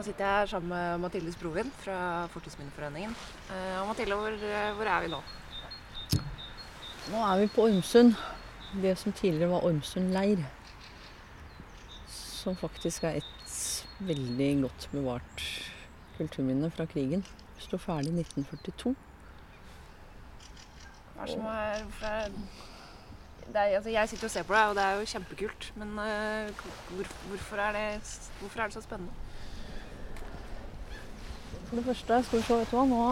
Nå sitter jeg her sammen med Mathilde Brovin fra Fortidsminneforeningen. Eh, og Mathilde, hvor, eh, hvor er vi nå? Nå er vi på Ormsund. Det som tidligere var Ormsund leir. Som faktisk er et veldig godt bevart kulturminne fra krigen. Sto ferdig i 1942. Hva er det som er, er det er, altså jeg sitter og ser på deg, og det er jo kjempekult. Men uh, hvor, hvorfor, er det, hvorfor, er det, så spennende? For det første, skal vi se, vet du hva, nå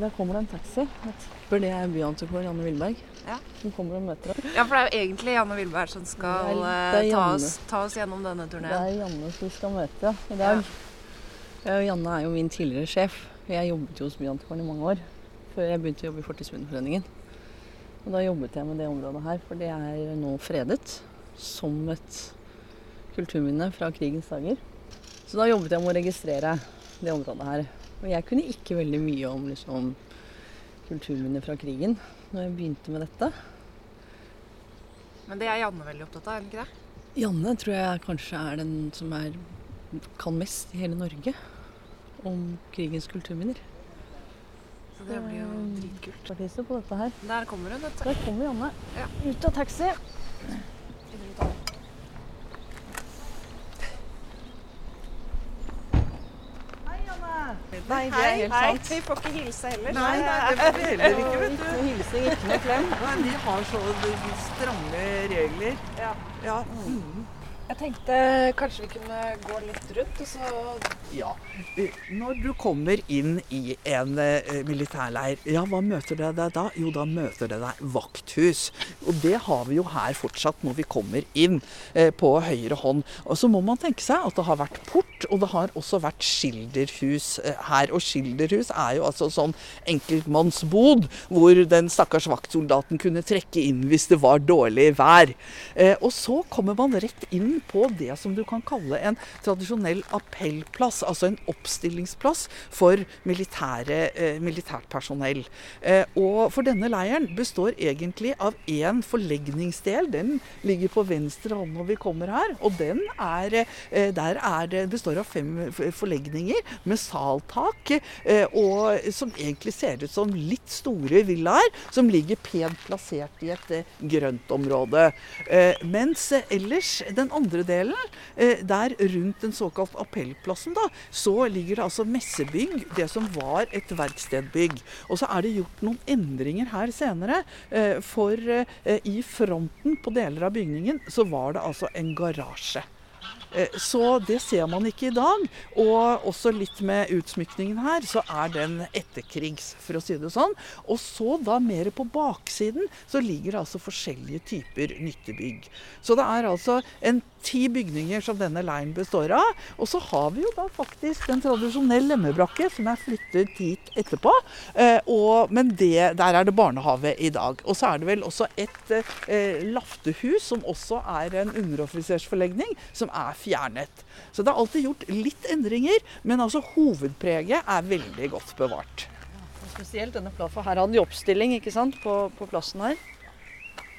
der kommer det en taxi. For det er byantikvar Janne Wilberg ja. som kommer og møter deg. Ja, for det er jo egentlig Janne Wilberg som skal det er, det er ta, oss, ta, oss, gjennom denne turneen. Det er Janne som vi skal møte i dag. Ja. Janne er jo min tidligere sjef. Jeg jobbet jo hos Byantikvaren i mange år før jeg begynte å jobbe i Fortidsminneforeningen. Og da jobbet jeg med det området her, for det er nå fredet som et kulturminne fra krigens dager. Så da jobbet jeg med å registrere det området her. Og jeg kunne ikke veldig mye om liksom, kulturminner fra krigen når jeg begynte med dette. Men det er Janne veldig opptatt av, er ikke det? Janne tror jeg kanskje er den som er, kan mest i hele Norge om krigens kulturminner. Så det blir jo dritkult. Partiset på dette her. Der kommer hun, vet du. Der kommer Janne. Ja. Ut av taxi. Nei, det er helt sant. Vi får ikke hilse heller. Nei, nei, det får vi heller ikke, vet du. Ikke hilsing, ikke noe klem. Nei, de har så stramme regler. Ja. ja. Mm. Jeg tenkte kanskje vi kunne gå litt rundt, og så Ja. Når du kommer inn i en uh, militærleir, ja, hva møter det deg da? Jo, da møter det deg vakthus. Og det har vi jo her fortsatt når vi kommer inn uh, på høyre hånd. Og så må man tenke seg at det har vært port, og det har også vært skilderhus uh, her. Og skilderhus er jo altså sånn enkeltmannsbod, hvor den stakkars vaktsoldaten kunne trekke inn hvis det var dårlig vær. og så kommer man rett inn på det som du kan kalle en tradisjonell appellplass, altså en oppstillingsplass for militære, eh, militært personell. Eh, og for denne leiren består egentlig av én forlegningsdel. Den ligger på venstre hånd når vi kommer her. Og den er, eh, der er består av fem forlegninger med saltak, eh, og som egentlig ser ut som litt store villaer, som ligger pent plassert i et eh, grønt område. Eh, mens ellers den andre andre delen, eh, der rundt den såkalt appellplassen, da, så ligger det altså messebygg, det som var et verkstedbygg. Og så er det gjort noen endringer her senere. Eh, for eh, i fronten på deler av bygningen så var det altså en garasje. Eh, så det ser man ikke i dag. Og også litt med utsmykningen her, så er den etterkrigs, for å si det sånn. Og så da mer på baksiden så ligger det altså forskjellige typer nyttebygg. Så det er altså en ti bygninger som denne leiren består av. Og så har vi jo da faktisk en tradisjonell lemmebrakke som er flyttet hit etterpå. Eh, og, men det, der er det barnehage i dag. Og så er det vel også et eh, laftehus som også er en underoffisersforlegning, som er fjernet. Så det er alltid gjort litt endringer, men altså hovedpreget er veldig godt bevart. Spesielt denne plassen, Her her han i oppstilling ikke sant, på, på plassen her.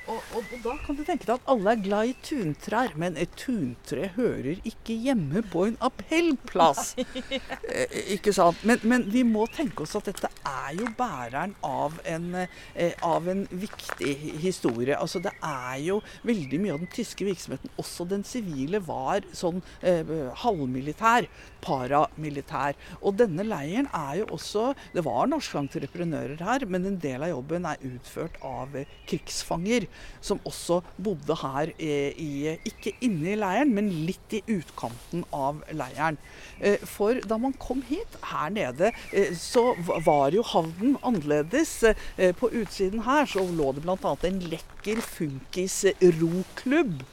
Og, og, og, da kan du tenke deg at alle er glad i tuntrær, men et tuntre hører ikke hjemme på en appellplass. eh, ikke sant? Men, men, vi må tenke oss at dette er jo bæreren av en, eh, av en viktig historie. Altså Det er jo veldig mye av den tyske virksomheten, også den sivile, var sånn eh, halvmilitær, paramilitær. Og denne leiren er jo også Det var norske entreprenører her, men en del av jobben er utført av eh, krigsfanger som også bodde her i, ikke inne i leiren, men litt i utkanten av leiren. Eh, for da man kom hit her nede, eh, så var jo havnen annerledes. Eh, på utsiden her så lå det bl.a. en lekker funkis roklubb.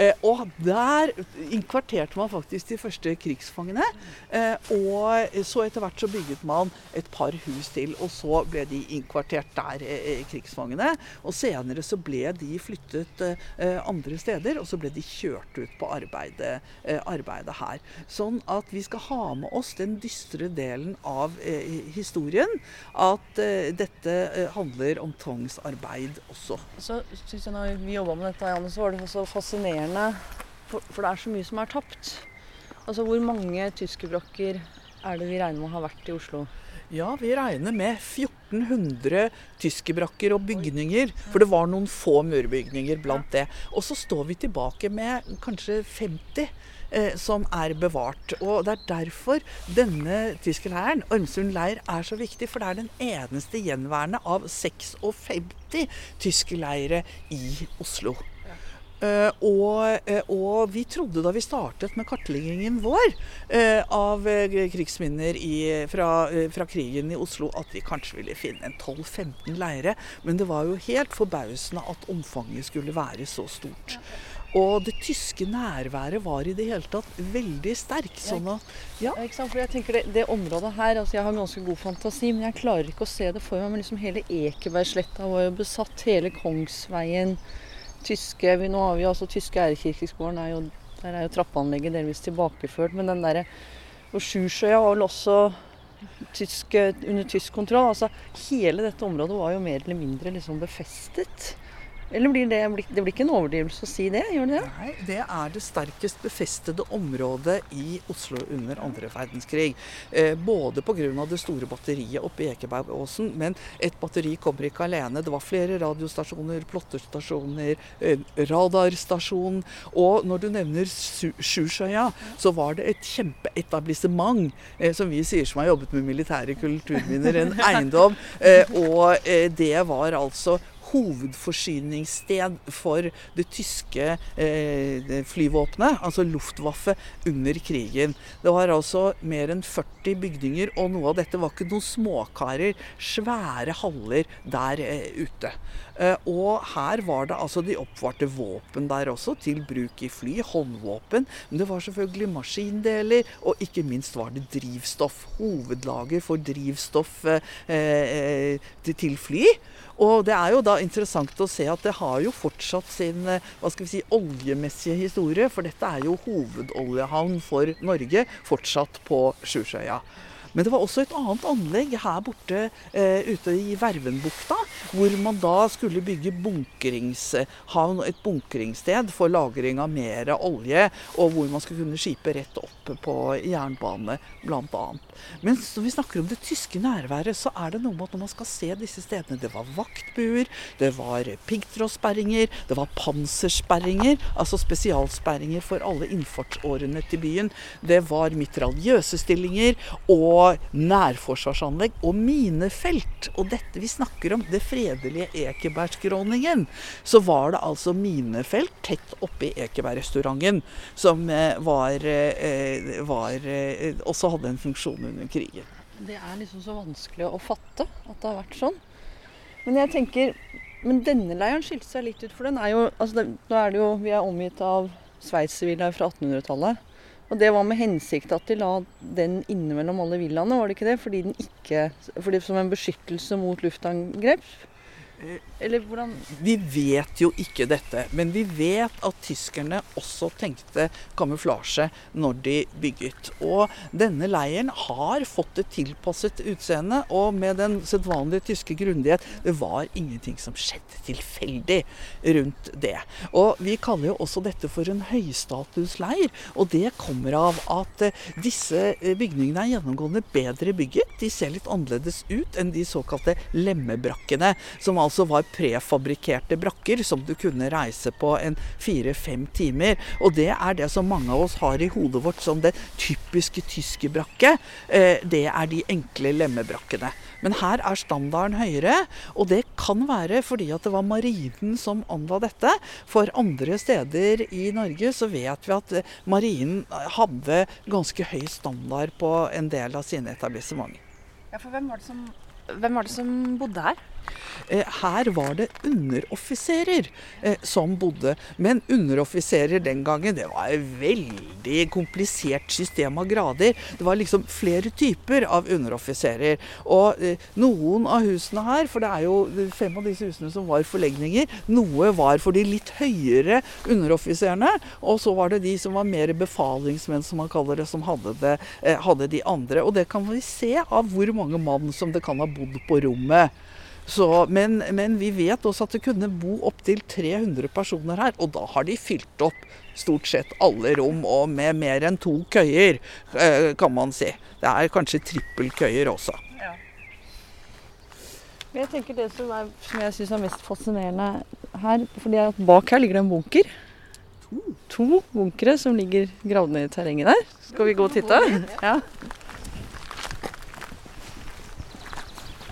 Eh, og der inkvarterte man faktisk de første krigsfangene. Eh, og så etter hvert så bygget man et par hus til, og så ble de inkvartert der, eh, krigsfangene. Og senere så ble de flyttet andre steder, og så ble de kjørt ut på arbeidet, arbeidet her. Sånn at vi skal ha med oss den dystre delen av historien. At dette handler om tvangsarbeid også. Så synes jeg Når vi jobba med dette, Janne, så var det så fascinerende for, for, det er så mye som er tapt. Altså hvor mange tyskerbrokker er det vi regner med har vært i Oslo? Ja, vi regner med 1400 tyskerbrakker og bygninger. For det var noen få murbygninger blant det. Og så står vi tilbake med kanskje 50 eh, som er bevart. Og det er derfor denne tyskerleiren, Ormsund leir, er så viktig. For det er den eneste gjenværende av 56 tyskerleire i Oslo. Uh, og, uh, og, vi trodde da vi startet med kartleggingen vår uh, av krigsminner i, fra, fra, krigen i Oslo, at vi kanskje ville finne en 12-15 leire. Men det var jo helt forbausende at omfanget skulle være så stort. Og det tyske nærværet var i det hele tatt veldig sterkt. Sånn at, ja. ja. ikke sant? For jeg tenker det, det området her, altså Jeg har ganske god fantasi, men jeg klarer ikke å se det for meg. Men liksom hele Ekebergsletta var jo besatt. Hele Kongsveien tyske Nå har vi altså tyske ærekirkeskolen, Er jo, der er jo trappeanlegget delvis tilbakeført. Men den derre Og Sjusjøya var vel også tysk, under tysk kontroll. Altså hele dette området var jo mer eller mindre liksom befestet. Eller blir det, det blir ikke en overdrivelse å si det? gjør det? Nei, det er det sterkest befestede området i Oslo under andre verdenskrig. Eh, både pga. det store batteriet oppe i Ekebergåsen, men et batteri kommer ikke alene. Det var flere radiostasjoner, plotterstasjoner, eh, radarstasjon. Og når du nevner Sjusjøya, så var det et kjempeetablissement, eh, som vi sier som har jobbet med militære kulturminner, en eiendom. Eh, og eh, det var altså hovedforsyningssted for det tyske eh, flyvåpenet, altså Luftwaffe, under krigen. Det var altså mer enn 40 bygninger, og noe av dette var ikke noen småkarer. Svære haller der eh, ute. Eh, og her var det altså De oppvarte våpen der også, til bruk i fly. Håndvåpen. Men det var selvfølgelig maskindeler, og ikke minst var det drivstoff. Hovedlager for drivstoff eh, eh til fly. Og det er jo da interessant å se at det har jo fortsatt sin eh, hva skal vi si, oljemessige historie. For dette er jo hovedoljehavn for Norge fortsatt på Sjusjøya. Men det var også et annet anlegg her borte eh, ute i Vervenbukta, hvor man da skulle bygge bunkringshavn, et bunkringssted for lagring av mer olje, og hvor man skulle kunne skipe rett opp på jernbane, bl.a. Men når vi snakker om det tyske nærværet, så er det noe med at når man skal se disse stedene Det var vaktbuer, det var piggtrådsperringer, det var pansersperringer, altså spesialsperringer for alle innfartsårene til byen. Det var mitraljøse stillinger og nærforsvarsanlegg og minefelt. Og dette vi snakker om, det fredelige Ekebergskråningen, så var det altså minefelt tett oppi Ekebergrestauranten som eh, var, eh, var, eh, også hadde en funksjon under krigen. Det er liksom så vanskelig å fatte at det har vært sånn. Men jeg tenker Men denne leiren skilte seg litt ut, for den er jo altså Nå er det jo Vi er omgitt av sveitservillaer fra 1800-tallet. Og det var med hensikt at de la den innimellom alle villaene, var det ikke det? Fordi den ikke fordi Som en beskyttelse mot luftangrep? Eller hvordan Vi vet jo ikke dette, men vi vet at tyskerne også tenkte kamuflasje når de bygget. Og denne leiren har fått et tilpasset utseende, og med den sedvanlige tyske grundighet Det var ingenting som skjedde tilfeldig rundt det. Og vi kaller jo også dette for en høystatusleir, og det kommer av at eh, disse eh, bygningene er gjennomgående bedre bygget. De ser litt annerledes ut enn de såkalte lemmebrakkene, som altså altså var prefabrikkerte brakker som du kunne reise på en fire-fem timer. Og det er det som mange av oss har i hodet vårt som det typiske tyske brakke. Eh, det er de enkle lemmebrakkene. Men her er standarden høyere, og det kan være fordi at det var marinen som anla dette. For andre steder i Norge så vet vi at marinen hadde ganske høy standard på en del av sine etablissementer. Ja, for hvem var det som, var det som bodde her? Eh, her var det underoffiserer eh, som bodde. Men underoffiserer den gangen, det var et veldig komplisert system av grader. Det var liksom flere typer av underoffiserer. Og eh, noen av husene her, for det er jo fem av disse husene som var forlegninger, noe var for de litt høyere underoffiserene, og så var det de som var mer befalingsmenn, som man kaller det, som hadde, det, hadde de andre. Og det kan vi se av hvor mange mann som det kan ha bodd på rommet. Så, men, men vi vet også at det kunne bo opptil 300 personer her, og da har de fylt opp stort sett alle rom, og med mer enn to køyer, eh, kan man si. Det er kanskje trippelkøyer også. Men jeg tenker Det som, er, som jeg syns er mest fascinerende her, fordi at bak her ligger det en bunker. To bunkere som ligger gravd ned i terrenget der. Skal vi gå og titte? Ja.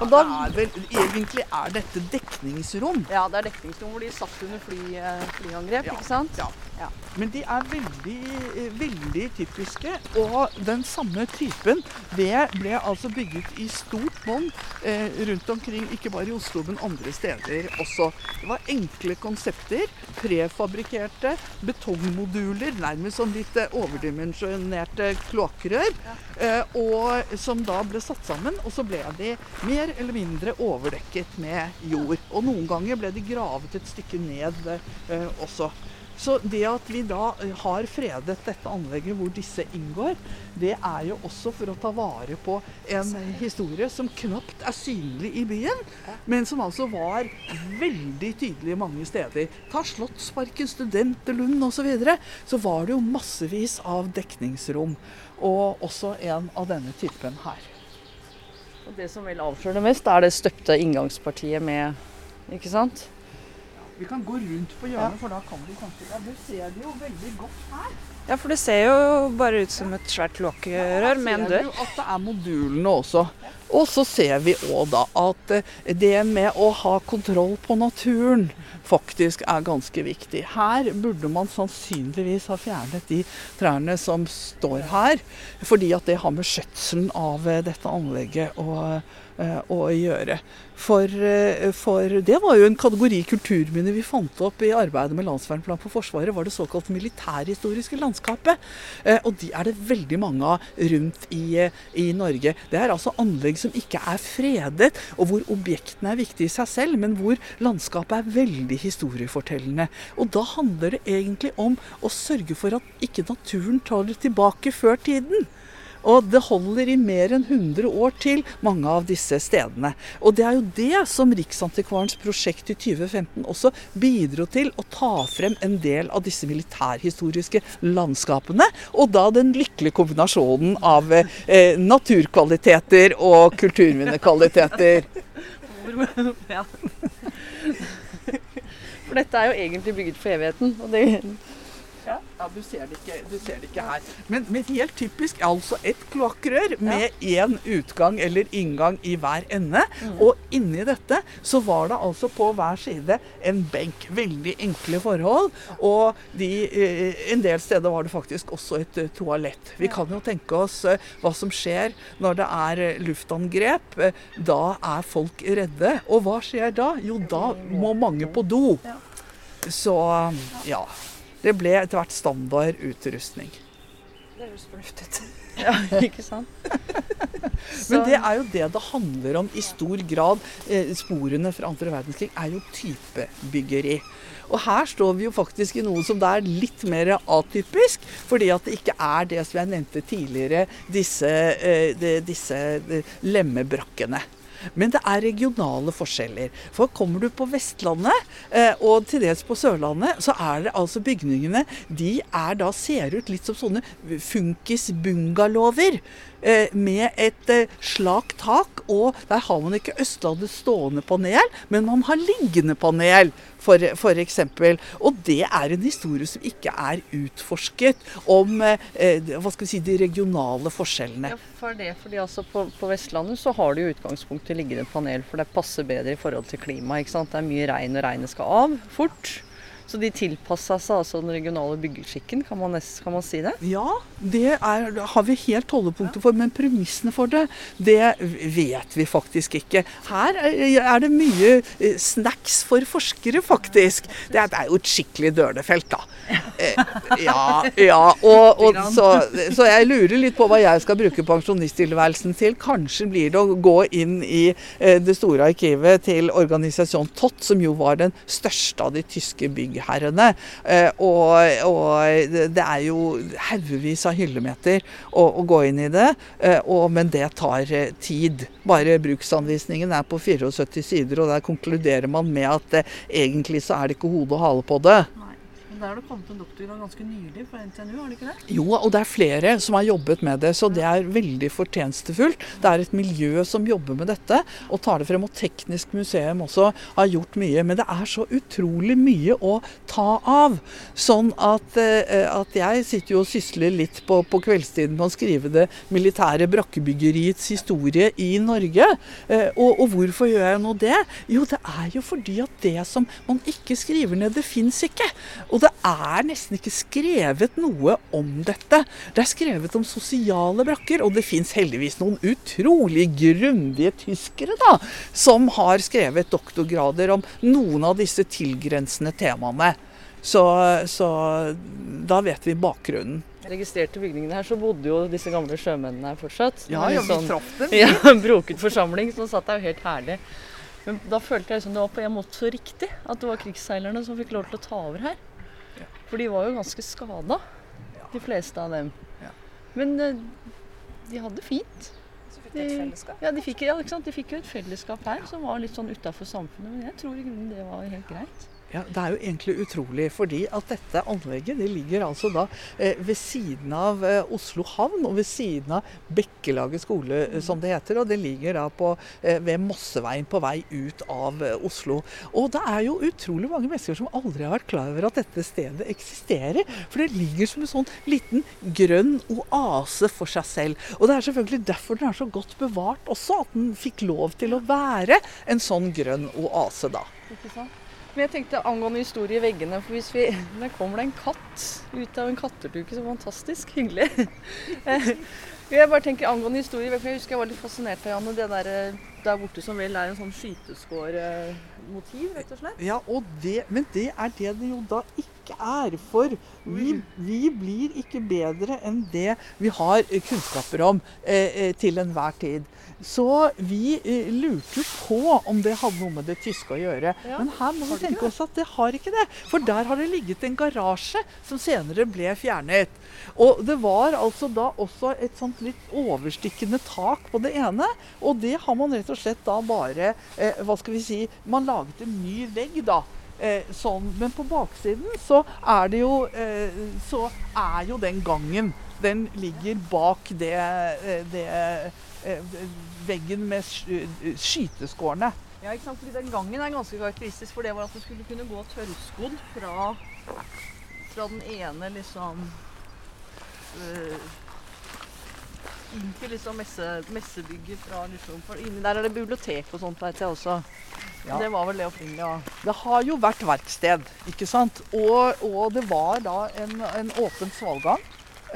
Og da, Det er vel, egentlig er dette dekningsrom. ja, det er dekningsrom hvor de satt under fly, eh, flyangrep, Ja, ikke sant? ja. Ja. Men de er veldig, eh, veldig typiske. Og den samme typen det ble altså bygget i stort monn eh, rundt omkring, ikke bare i Oslo, men andre steder også. Det var enkle konsepter. Prefabrikkerte betongmoduler, nærmest som litt eh, overdimensjonerte kloakkrør. Eh, og som da ble satt sammen, og så ble de mer eller mindre overdekket med jord. Og noen ganger ble de gravet et stykke ned eh, også. Så det at vi da eh, har fredet dette anlegget hvor disse inngår, det er jo også for å ta vare på en historie som knapt er synlig i byen, men som altså var veldig tydelig mange steder. Ta Slottsparken, Studenterlund osv. Så, videre, så var det jo massevis av dekningsrom. Og også en av denne typen her. Og det som vel avslører det mest, er det støpte inngangspartiet med Ikke sant? Vi kan gå rundt på hjørnet, for da kan vi kanskje Ja, du ser det jo veldig godt her. Ja, for det ser jo bare ut som et svært lokkerør med en dør. ser du at det er modulene også. Og så ser vi òg da at eh, det med å ha kontroll på naturen faktisk er ganske viktig. Her burde man sannsynligvis ha fjernet de trærne som står her, fordi at det har med skjøtselen av eh, dette anlegget å, eh, å gjøre. For, eh, for det var jo en kategori kulturminner vi fant opp i arbeidet med landsvernplan for Forsvaret, var det såkalt militærhistoriske landskapet. Eh, Og de er det veldig mange av rundt i, eh, i Norge. Det er altså anlegg som ikke er fredet, og hvor objektene er viktige i seg selv, men hvor landskapet er veldig historiefortellende. Og da handler det egentlig om å sørge for at ikke naturen tar det tilbake før tiden. Og det holder i mer enn 100 år til, mange av disse stedene. Og det er jo det som Riksantikvarens prosjekt i 2015 også bidro til, å ta frem en del av disse militærhistoriske landskapene. Og da den lykkelige kombinasjonen av eh, naturkvaliteter og kulturminnekvaliteter. For dette er jo egentlig bygget for evigheten. Og det, Ja, du ser, det ikke, du ser det ikke her. Men, men helt typisk altså et kloakkrør med én utgang eller inngang i hver ende. Og inni dette så var det altså på hver side en benk. Veldig enkle forhold. Og de, eh, en del steder var det faktisk også et eh, toalett. Vi kan jo tenke oss eh, hva som skjer når det er luftangrep. Da er folk redde. Og hva skjer da? Jo, da må mange på do. Så ja. Det ble etter hvert standard utrustning. Det høres fornuftig ut. ja, ikke sant? Men det er jo det det handler om i stor grad. Eh, sporene fra andre verdenskrig er jo typebyggeri. Og her står vi jo faktisk i noe som det er litt mer atypisk, fordi at det ikke er det som jeg nevnte tidligere, disse, eh, disse lemmebrakkene. Men det er regionale forskjeller. For kommer du på Vestlandet, eh, og til dels på Sørlandet, så er det altså bygningene De er da ser ut litt som sånne funkis-bungalower. Eh, med et eh, slakt tak, og der har man ikke Østlandet stående panel, men man har liggende panel, for, eksempel. Og det er en historie som ikke er utforsket om hva skal vi si, de regionale forskjellene. Ja, for det, fordi altså på, på Vestlandet så har du i utgangspunktet liggende panel, for det passer bedre i forhold til klimaet. Det er mye regn, og regnet skal av fort. Så de tilpassa seg altså den regionale byggeskikken, kan man, nest, kan man si det? Ja, det er, har vi helt holdepunkter for, men premissene for det, det vet vi faktisk ikke. Her er det mye eh, snacks for forskere, faktisk. Det er, det er jo et skikkelig dølefelt, da. Eh, ja, ja. Og, og så, så, jeg lurer litt på hva jeg skal bruke pensjonisttilværelsen til. Kanskje blir det å gå inn i eh, det store arkivet til organisasjon TOT, som jo var den største av de tyske byggherrene. Eh, og, og, det er jo haugevis av hyllemeter å, å, gå inn i det, eh, og, men det tar eh, tid. Bare bruksanvisningen er på 74 sider, og der konkluderer man med at egentlig så er det ikke hode og hale på det. Der har det kommet en doktorgrad ganske nylig fra NTNU, har det ikke det? Jo, og det er flere som har jobbet med det, så det er veldig fortjenstefullt. Det er et miljø som jobber med dette, og tar det frem. Og Teknisk museum også har gjort mye. Men det er så utrolig mye å ta av. Sånn at, eh, at jeg sitter jo og sysler litt på, på kveldstiden med å skrive det militære brakkebyggeriets historie i Norge. Eh, og, og hvorfor gjør jeg nå det? Jo, det er jo fordi at det som man ikke skriver ned, det fins ikke. Og det det er nesten ikke skrevet noe om dette. Det er skrevet om sosiale brakker, og det fins heldigvis noen utrolig grundige tyskere da, som har skrevet doktorgrader om noen av disse tilgrensende temaene. Så, så da vet vi bakgrunnen. Registrerte bygningene her, så bodde jo disse gamle sjømennene her fortsatt. Ja, ja vi sånn, traff dem. Ja, Broket forsamling, så satt der jo helt herlig. Men da følte jeg liksom det var på en måte så riktig at det var krigsseilerne som fikk lov til å ta over her. For de var jo ganske skada, de fleste av dem. Men eh, de hadde fint. Så fikk de et fellesskap? Ja, de fikk, ja, de fikk jo et fellesskap her som var litt sånn utafor samfunnet. Men jeg tror i grunnen det var helt greit. Ja, Det er jo egentlig utrolig, fordi at dette anlegget det ligger altså da eh, ved siden av eh, Oslo havn og ved siden av Bekkelaget skole, mm. som det heter. Og det ligger da på, eh, ved Mosseveien på vei ut av eh, Oslo. Og det er jo utrolig mange mennesker som aldri har vært klar over at dette stedet eksisterer. For det ligger som en sånn liten grønn oase for seg selv. Og det er selvfølgelig derfor den er så godt bevart også, at den fikk lov til å være en sånn grønn oase da. Ikke sant? Men jeg tenkte angående historie i veggene, for hvis vi Der kommer det en katt ut av en katteluke. Så fantastisk hyggelig. Jeg bare tenker angående historie, for jeg husker jeg var litt fascinert av Janne. Det der, eh, der borte som vel er en sånn skyteskårmotiv, rett og slett. Ja, og det, men det er det det jo da ikke er. For vi, vi blir ikke bedre enn det vi har kunnskaper om eh, eh til enhver tid. Så vi eh, lurte på om det hadde noe med det tyske å gjøre. Ja. Men her må vi tenke oss at det har ikke det. For der har det ligget en garasje som senere ble fjernet. Og det var altså da også et sånt litt overstikkende tak på det ene. Og det har man rett og slett da bare eh, Hva skal vi si Man laget en ny vegg, da. Eh, sånn. Men på baksiden så er det jo eh, Så er jo den gangen Den ligger bak det, eh, det Eh, veggen med skyteskårene. Ja, ikke sant? Fordi Den gangen er ganske karakteristisk, for det var at du skulle kunne gå tørrskodd fra, fra den ene liksom uh, inn til liksom messe, messebygget fra liksom, for Inni der er det bibliotek og sånt, vet jeg også. Ja. Det var vel det opprinnelig, ja. Det har jo vært verksted, ikke sant. Og, og det var da en, en åpen svalgang.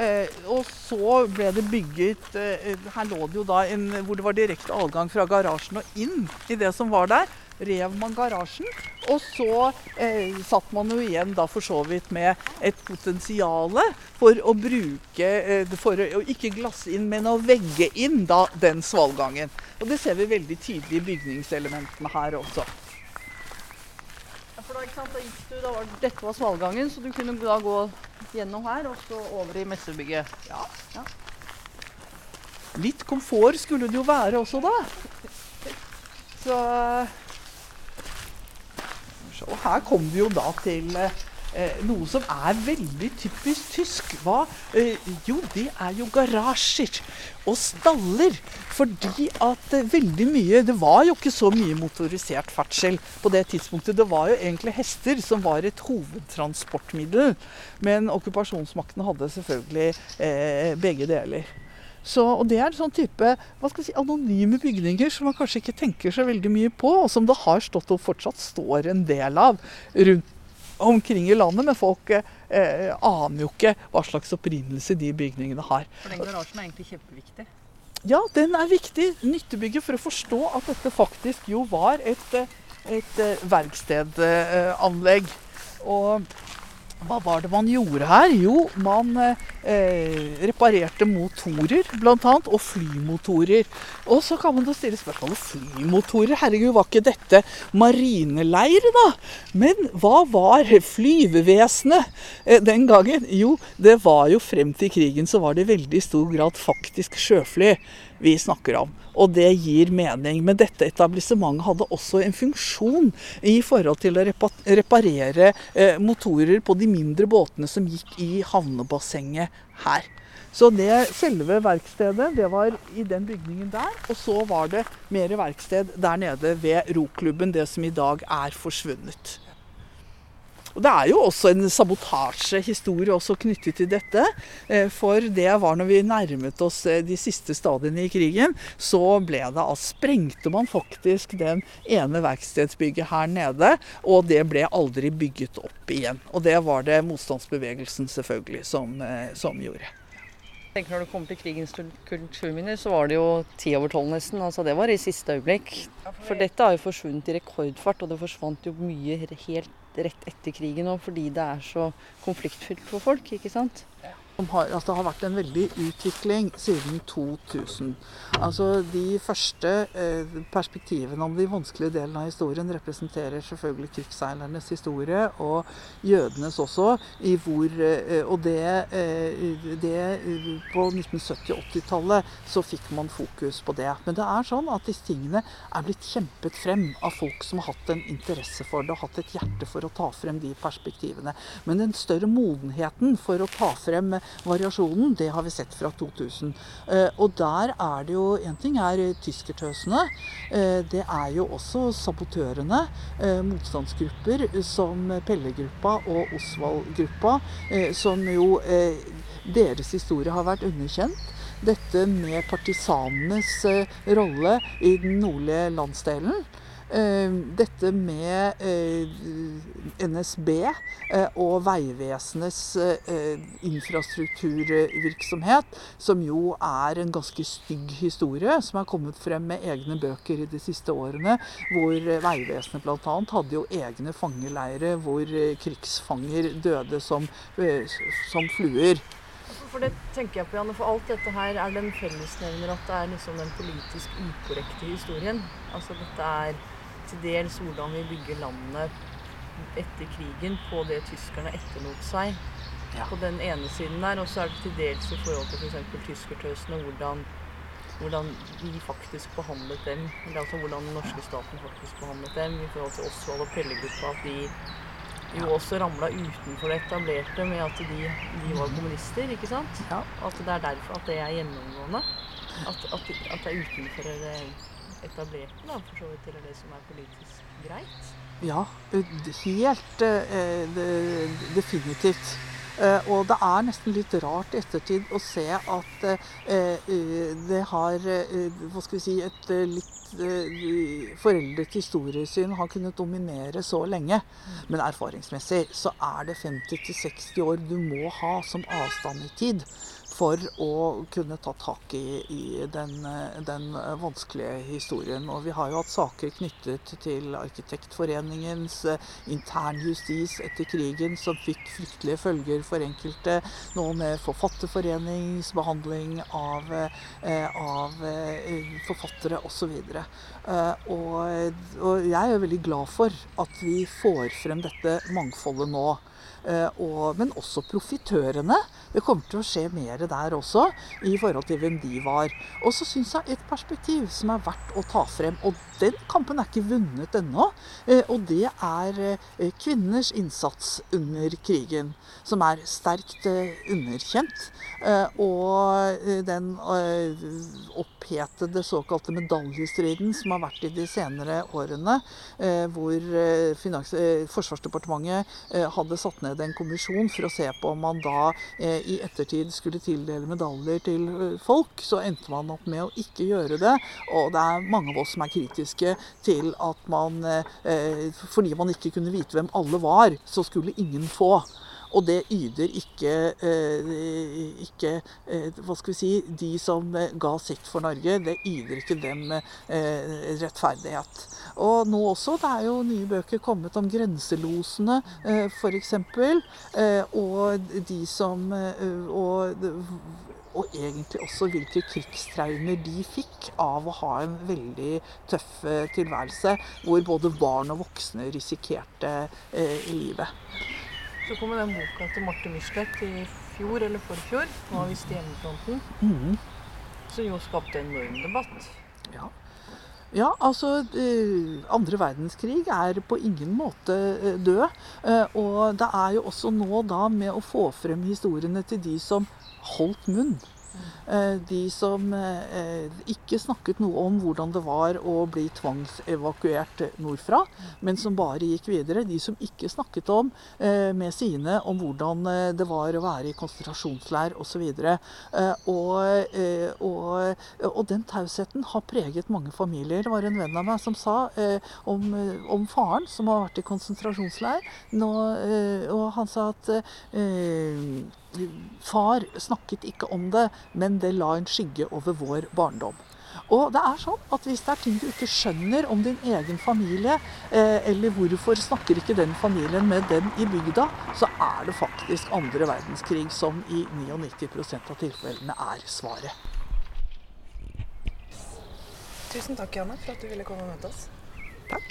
Eh, og så ble det bygget eh, Her lå det jo da en, hvor det var direkte adgang fra garasjen og inn i det som var der. Rev man garasjen. Og så eh, satt man jo igjen da for så vidt med et potensial for å bruke eh, For å ikke glasse inn, men å vegge inn da den svalgangen. Og det ser vi veldig tydelig i bygningselementene her også. Ja, for da, ikke sant, da gikk du, da var, Dette var svalgangen, så du kunne da gå gjennom her og så over i messebygget. Ja. ja. Litt komfort skulle det jo være også, da. Så Og her kom vi jo da til eh, noe som er veldig typisk tysk. Hva? Eh, jo, det er jo garasjer og staller. Fordi at eh, veldig mye Det var jo ikke så mye motorisert ferdsel på det tidspunktet. Det var jo egentlig hester som var et hovedtransportmiddel. Men okkupasjonsmakten hadde selvfølgelig eh, begge deler. Så, og Det er sånn type hva skal si, anonyme bygninger som man kanskje ikke tenker så veldig mye på, og som det har stått og fortsatt står en del av rundt omkring i landet, men folk eh, aner jo ikke hva slags opprinnelse de bygningene har. For den garasjen er egentlig kjempeviktig? Ja, den er viktig. Nyttebygget for å forstå at dette faktisk jo var et, et verkstedanlegg. Og Hva var det man gjorde her? Jo, man eh, reparerte motorer bl.a. Og flymotorer. Og så kan man da stille spørsmålet flymotorer. Herregud, var ikke dette marineleir, da? Men hva var flyvevesenet eh, den gangen? Jo, det var jo frem til krigen så var det i veldig stor grad faktisk sjøfly vi snakker om. Og det gir mening. Men dette etablissementet hadde også en funksjon i forhold til å reparere eh, motorer på de mindre båtene som gikk i havnebassenget her. Så det selve verkstedet det var i den bygningen der. Og så var det mer verksted der nede ved roklubben, det som i dag er forsvunnet. Og Det er jo også en sabotasjehistorie også knyttet til dette. Eh, for det var når vi nærmet oss eh, de siste stadiene i krigen, så ble det at sprengte man faktisk den ene verkstedsbygget her nede. Og det ble aldri bygget opp igjen. Og det var det motstandsbevegelsen selvfølgelig som, eh, som gjorde. Jeg tenker Når det kommer til krigens kulturminner, så var det jo ti over tolv nesten. altså Det var i siste øyeblikk. For dette har jo forsvunnet i rekordfart, og det forsvant jo mye helt rett etter krigen òg, fordi det er så konfliktfylt for folk. ikke sant? Har, altså har vært en veldig utvikling siden 2000. Altså De første eh, perspektivene om de vanskelige delene av historien representerer selvfølgelig krigsseilernes historie, og jødenes også. hvor, eh, Og det, eh, det På 1970- 80-tallet så fikk man fokus på det. Men det er sånn at disse tingene er blitt kjempet frem av folk som har hatt en interesse for det, og hatt et hjerte for å ta frem de perspektivene. Men den større modenheten for å ta frem variasjonen, det har vi sett fra 2000. Eh, og der er det jo En ting er tyskertøsene. Eh, det er jo også sabotørene. Eh, motstandsgrupper som Pelle-gruppa og Osvald-gruppa, som jo deres historie har vært underkjent dette med partisanenes rolle i den nordlige landsdelen. Eh, dette med eh, NSB eh, og Vegvesenets infrastrukturvirksomhet, som jo er en ganske stygg historie, som er kommet frem med egne bøker i de siste årene, hvor Vegvesenet bl.a. hadde jo egne fangeleirer hvor krigsfanger døde som, som fluer. For det tenker jeg på, Janne, for alt dette her er den fellesnevner at det er liksom den politisk ukorrekte historien. Altså dette er til dels hvordan vi bygger landet etter krigen på det tyskerne etterlot seg. Ja. På den ene siden der, og så er det til dels i forhold til f.eks. Tyskertøsene hvordan, hvordan vi faktisk behandlet dem. Eller altså hvordan den norske staten faktisk behandlet dem i forhold til Osvald og Pellegruppa. At de jo også ramla utenfor det etablerte med at de, de var kommunister. ikke sant? Ja. At det er derfor at det er gjennomgående. At, at, at det er utenfor det etablerte, da, for så vidt, eller det som er politisk greit? Ja, helt eh, definitivt. Eh, og det er nesten litt rart i ettertid å se at eh, det har hva skal vi si, et litt foreldet historiesyn har kunnet dominere så lenge. Men erfaringsmessig så er det 50-60 år du må ha som avstand i tid for å kunne ta tak i, i den, den, vanskelige historien. Og vi har jo hatt saker knyttet til Arkitektforeningens eh, internjustis etter krigen som fikk fryktelige følger for enkelte. Noe med Forfatterforeningens behandling av, eh, av eh, forfattere osv. Og, og jeg er veldig glad for at vi får frem dette mangfoldet nå. Eh, og, men også profitørene. Det kommer til å skje mer der også, i forhold til hvem de var. Og så syns jeg et perspektiv som er verdt å ta frem, og den kampen er ikke vunnet ennå, eh, og det er eh, kvinners innsats under krigen, som er sterkt underkjent. Og den opphetede såkalte medaljestriden som har vært i de senere årene, hvor Forsvarsdepartementet hadde satt ned en kommisjon for å se på om man da eh, i ettertid skulle tildele medaljer til eh, folk. Så endte man opp med å ikke gjøre det. Og det er mange av oss som er kritiske til at man, eh, fordi man ikke kunne vite hvem alle var, så skulle ingen få. Og det yder ikke, eh, ikke eh, Hva skal vi si De som eh, ga sitt for Norge, det yder ikke dem rettferdighet. Og nå også, det er jo nye bøker kommet om grenselosene, f.eks. Og de som og, og egentlig også hvilke krigstraumer de fikk av å ha en veldig tøff tilværelse, hvor både barn og voksne risikerte eh, livet. Så kom den boka til Marte Michelet i fjor eller forfjor, 'Hva visste hjemmefronten', Mhm. som jo skapte en enorm debatt. Ja. Ja, altså eh, Andre verdenskrig er på ingen måte eh, død. Eh, og det er jo også nå da med å få frem historiene til de som holdt munn. Eh, De som eh, ikke snakket noe om hvordan det var å bli tvangsevakuert nordfra, men som bare gikk videre. De som ikke snakket om eh, med sine om hvordan det var å være i konsentrasjonsleir osv. Og, og, og, og den tausheten har preget mange familier. Det var en venn av meg som sa om, om faren som har vært i konsentrasjonsleir, nå, og han sa at Far snakket ikke om det, men det la en skygge over vår barndom. Og det er sånn at Hvis det er ting du ikke skjønner om din egen familie, eh, eller hvorfor snakker ikke den familien med den i bygda, så er det faktisk andre verdenskrig som i 99% av tilfellene er svaret. Tusen takk, Janne, for at du ville komme og møte oss. Takk.